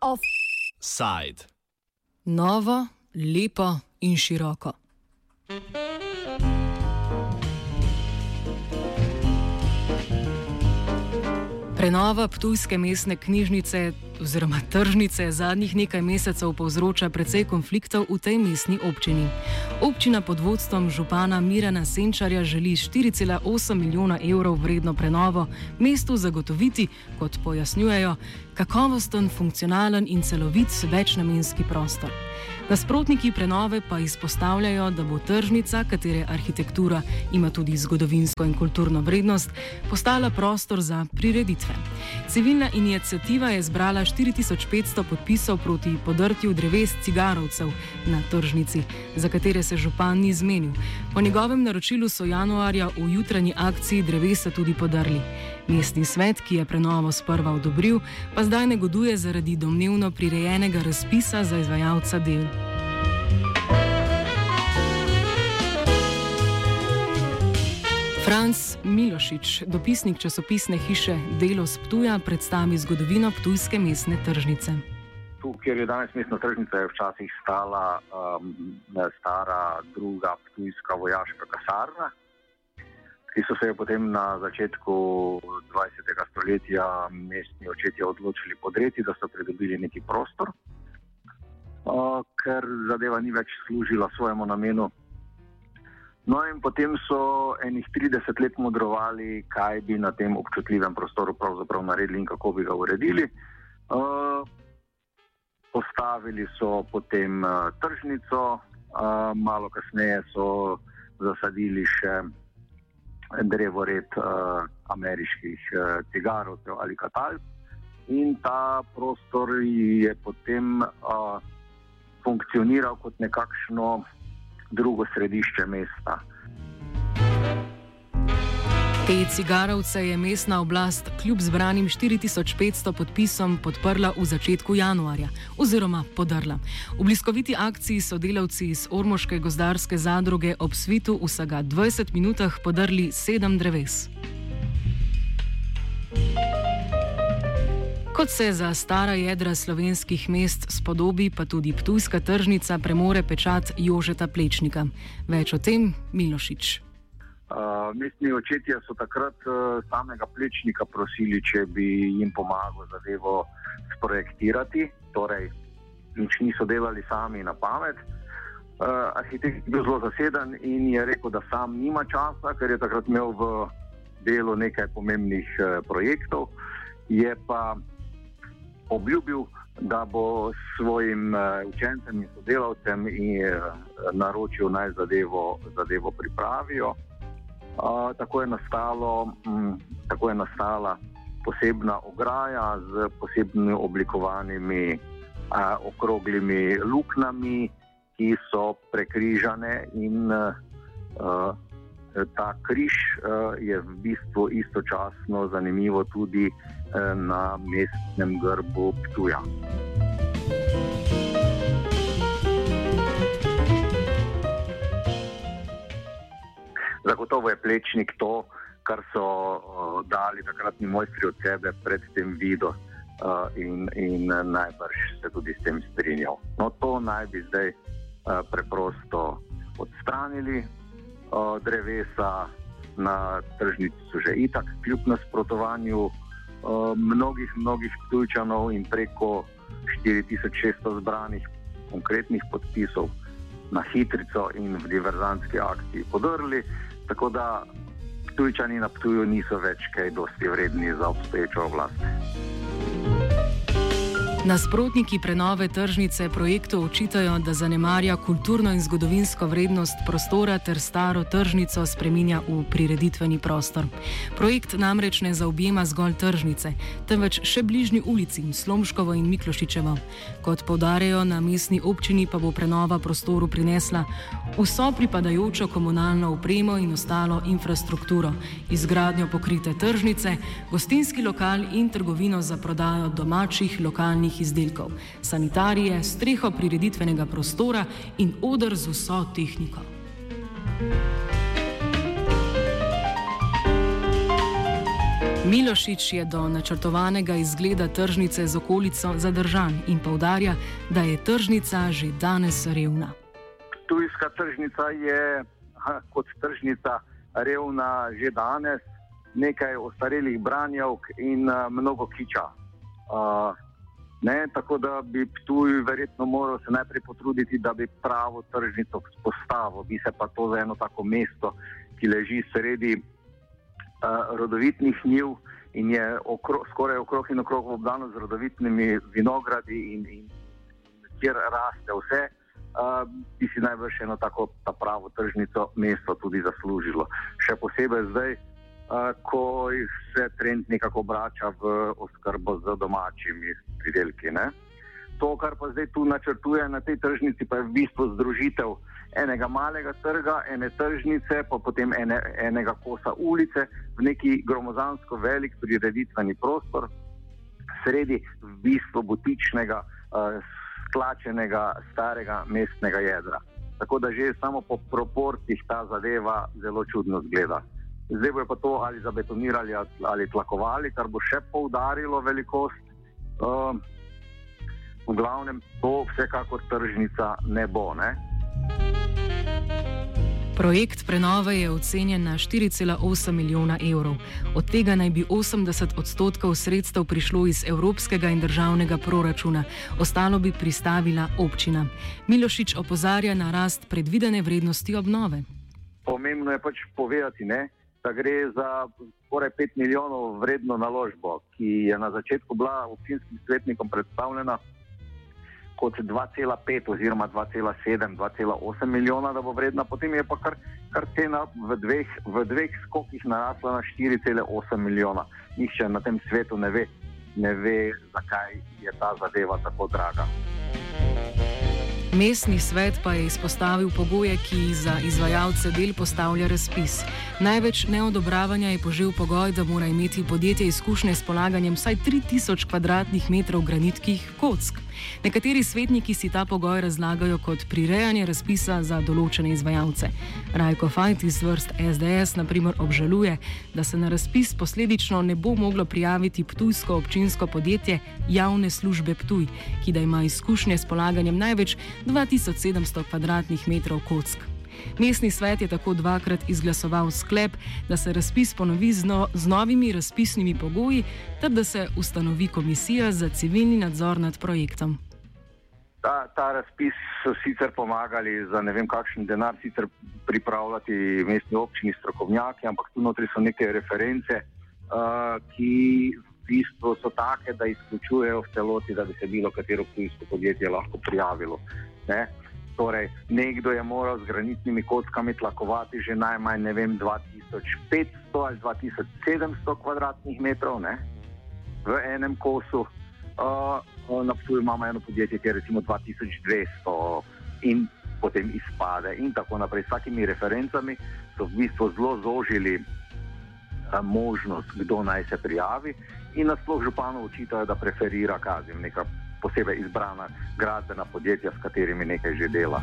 Offside. Novo, lepo in široko. Prenova Ptujske mestne knjižnice oziroma tržnice zadnjih nekaj mesecev povzroča precej konfliktov v tej mestni občini. Občina pod vodstvom župana Mirana Senčarja želi 4,8 milijona evrov vredno prenovo mestu zagotoviti, kot pojasnjujejo, kakovosten, funkcionalen in celovit večnamenski prostor. Nasprotniki prenove pa izpostavljajo, da bo tržnica, katere arhitektura ima tudi zgodovinsko in kulturno vrednost, postala prostor za prireditve. Civilna inicijativa je zbrala 4500 podpisov proti podrtju dreves cigarovcev na tržnici, za katere se župan ni zmenil. Po njegovem naročilu so januarja v jutranji akciji drevesa tudi podrli. Mestni svet, ki je prenovo sprva odobril, pa zdaj negoduje zaradi domnevno prirejenega razpisa za izvajalca del. Franz Milošič, dopisnik časopisne hiše Delo Sptuja, predstavi zgodovino Ptujske mestne tržnice. Tu, kjer je danes mestna tržnica, je včasih stala um, stara druga Ptujska vojaška kasarna, ki so se jo potem na začetku 20. stoletja mestni očetje odločili podreti, da so pridobili neki prostor, uh, ker zadeva ni več služila svojemu namenu. No, in potem so enih 30 let modrovali, kaj bi na tem občutljivem prostoru pravzaprav naredili in kako bi ga uredili. Uh, postavili so potem uh, tržnico, uh, malo kasneje so zasadili še drevored uh, ameriških uh, cigarovcev ali katalj. In ta prostor je potem uh, funkcioniral kot nekakšno drugo središče mesta. Te cigarovce je mestna oblast kljub zbranim 4500 podpisom podprla v začetku januarja oziroma podrla. V bliskoviti akciji so delavci iz Ormoške gozdarske zadruge ob svitu vsega 20 minutah podrli sedem dreves. Kot se za stara jedra slovenskih mest spodobi, pa tudi Ptujska tržnica premore pečat Jožeta Plečnika. Več o tem Milošič. Uh, mestni očetje so takrat uh, samega Plečnika prosili, če bi jim pomagal zadevo sprojektirati, torej nič niso delali sami na pamet. Uh, arhitekt je bil zelo zaseden in je rekel, da sam nima časa, ker je takrat imel v delu nekaj pomembnih uh, projektov. Je pa obljubil, da bo svojim uh, učencem in sodelavcem in, uh, naročil naj zadevo, zadevo pripravijo. Tako, je nastalo, um, tako je nastala posebna ograja z posebnimi oblikovanimi okroglimi luknjami, ki so prekrižane in uh, ta križ uh, je v bistvu istočasno zanimivo tudi uh, na mestnem grbu Ptuja. Zagotovo je plečnik to, kar so uh, dali takratni mojstri od sebe pred tem vidom. Uh, in, in najbrž se tudi s tem strinjal. No, to naj bi zdaj uh, preprosto odstranili, drevesa na tržnici so že itak, kljub nasprotovanju mnogih, mnogih tujčanov in preko 4600 zbranih konkretnih podpisov na hitrico in v diverzantski akciji podrli, tako da tujčani na tuju niso več kaj dosti vredni za obstoječo oblast. Nasprotniki prenove tržnice projektu očitajo, da zanemarja kulturno in zgodovinsko vrednost prostora ter staro tržnico spreminja v prireditveni prostor. Projekt namreč ne zaobjema zgolj tržnice, temveč še bližnji ulici Slomškovo in Miklošičevo. Kot povdarjajo na mestni občini, pa bo prenova prostoru prinesla vso pripadajočo komunalno opremo in ostalo infrastrukturo, izgradnjo pokrite tržnice, gostinski lokal in trgovino za prodajo domačih lokalnih predelovalnih izdelkov, sanitarije, streho prireditvenega prostora in odr z vso tehniko. Milošič je do načrtovanega izgleda tržnice z okolico zadržan in povdarja, da je tržnica že danes revna. Tujska tržnica je kot tržnica revna že danes, nekaj ostarelih branjavk in mnogo kiča. Uh, ne, tako da bi tu verjetno moral se najprej potruditi, da bi pravo tržnico postavil, bi se pa to za eno tako mesto, ki leži sredi rodovitnih njiv in je okro, skoraj okrog in okrog obdano z rodovitnimi vinogradi in, in kjer raste vse, uh, bi si najbrž eno tako pravo tržnico mesto tudi zaslužilo. Še posebej zdaj, uh, ko se trend nekako obrača v oskrbo z domačimi pridelki. Ne? To, kar pa zdaj tu načrtuje na tej tržnici, pa je v bistvu združitev enega malega trga, ene tržnice, pa potem ene, enega kosa ulice v neki gromozansko velik prireditveni prostor, sredi v bistvu butičnega, uh, stlačenega starega mestnega jedra. Tako da že samo po proporcih ta zadeva zelo čudno zgleda. Zdaj bo pa to ali zabetonirali ali tlakovali, kar bo še poudarilo velikost. Uh, v glavnem, to vsekakor tržnica ne bo. Ne? Projekt prenove je ocenjen na 4,8 milijona evrov. Od tega naj bi 80 odstotkov sredstev prišlo iz evropskega in državnega proračuna, ostalo bi pristavila občina. Milošič opozarja na rast predvidene vrednosti obnove. Pomembno je pač povedati, ne, da gre za skoraj 5 milijonov vredno naložbo, ki je na začetku bila občinskim svetnikom predstavljena kot 2,5 oziroma 2,7, 2,8 milijona, da bo vredna, potem je pa kar, kar cena v dveh, v dveh skokih narasla na 4,8 milijona. Nihče na tem svetu ne ve, ne ve, zakaj je ta zadeva tako draga. Mestni svet pa je izpostavil pogoje, ki za izvajalce del postavlja razpis. Največ neodobravanja je požil pogoj, da mora imeti podjetje izkušnje s polaganjem vsaj 3000 km2 granitkih kock. Nekateri svetniki si ta pogoj razlagajo kot prirejanje razpisa za določene izvajalce. Rajko Fajt iz vrst SDS naprimer obžaluje, da se na razpis posledično ne bo moglo prijaviti Ptujsko občinsko podjetje javne službe Ptuj, ki da ima izkušnje s polaganjem največ 2700 km2 kock. Mestni svet je tako dvakrat izglasoval sklep, da se razpis ponovi z, no, z novimi razpisnimi pogoji, ter da se ustanovi komisija za civilni nadzor nad projektom. Ta, ta razpis so sicer pomagali za ne vem kakšen denar, sicer pripravljati mestni občini strokovnjaki, ampak tu notri so neke reference, uh, ki v bistvu so take, da izključujejo v celoti, da bi se bilo katero tujsko podjetje lahko prijavilo. Ne? Torej, nekdo je moral z granitnimi kockami tlakovati že najmanj vem, 2500 ali 2700 kvadratnih metrov ne, v enem kosu. Uh, na Ptuju imamo eno podjetje, ki je recimo 2200 in potem izpade in tako naprej. S takimi referencami so v bistvu zelo zožili uh, možnost, kdo naj se prijavi in nasploh županu učitajo, da preferira kazim nekaj posebej izbrana gradbena podjetja, s katerimi nekaj že dela.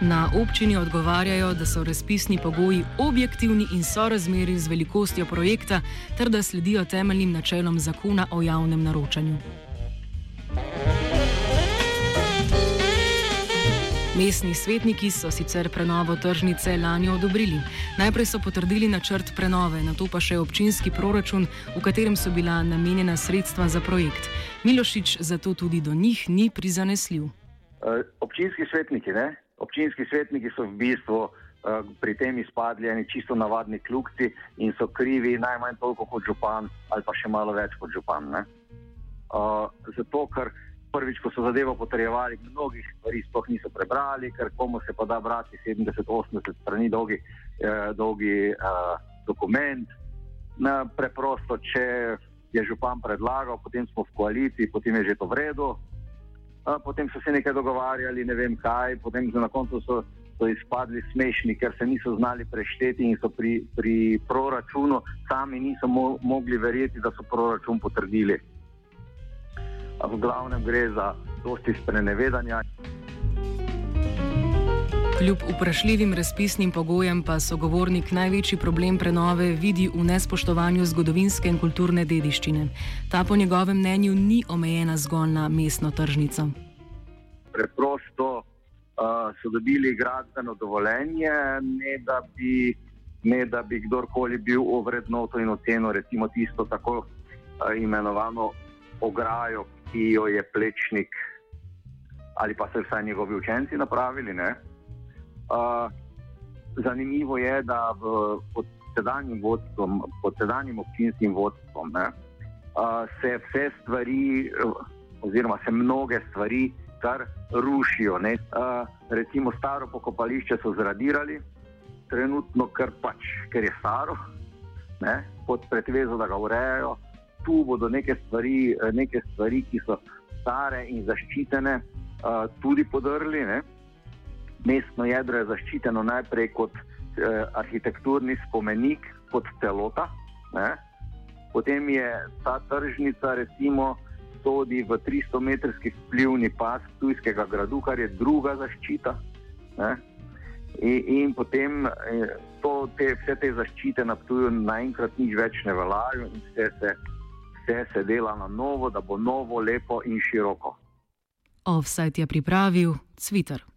Na občini odgovarjajo, da so razpisni pogoji objektivni in sorazmerni z velikostjo projekta, ter da sledijo temeljnim načelom zakona o javnem naročanju. Mestni svetniki so sicer prenovo tržnice lani odobrili. Najprej so potrdili načrt prenove, na to pa še občinski proračun, v katerem so bila namenjena sredstva za projekt. Milošič zato tudi do njih ni prizanesljiv. Uh, občinski svetniki, ne? občinski svetniki so v bistvu uh, pri tem izpadli eni čisto navadni kljukci in so krivi najmanj toliko kot župan ali pa še malo več kot župan. Uh, zato, ker prvič, ko so zadevo potrjevali, mnogih stvari sploh niso prebrali, ker komu se pa da brati 70-80 strani dolgi, eh, dolgi eh, dokument. Na, preprosto, če je župan predlagal, potem smo v koaliciji, potem je že to vredno. Potem so se nekaj dogovarjali, ne vem kaj, potem na koncu so, so izpadli smešni, ker se niso znali prešteti in so pri, pri proračunu sami niso mo mogli verjeti, da so proračun potrdili v glavnem gre za dosti sprenevedanja. Kljub vprašljivim razpisnim pogojem pa sogovornik največji problem prenove vidi v nespoštovanju zgodovinske in kulturne dediščine. Ta po njegovem mnenju ni omejena zgolj na mestno tržnico. Preprosto uh, so dobili gradbeno dovoljenje, ne da bi, ne da bi kdorkoli bil ovrednoto in oceno, recimo tisto tako uh, imenovano ograjo, ki jo je plečnik ali pa so vsaj njegovi učenci napravili. Uh, zanimivo je, da v, pod sedanjim vodstvom, pod sedanjim občinskim vodstvom, ne, uh, se vse stvari, oziroma se mnoge stvari, kar rušijo. Uh, recimo staro pokopališče so zradirali, trenutno kar pač, ker je staro, ne, pod pretvezo, da ga urejajo. Tu bodo neke stvari, neke stvari ki so stare in zaščitene, uh, tudi podrli. Ne. Mestno jedro je zaščiteno najprej kot eh, arhitekturni spomenik, kot celota. Ne. Potem je ta tržnica, recimo, sodi v 300-metrski vplivni pas Tujskega gradu, kar je druga zaščita. In, in potem to, te, vse te zaščite na tuju naenkrat nič več ne veljajo in vse se, vse se dela na novo, da bo novo, lepo in široko. Offside je pripravil Twitter.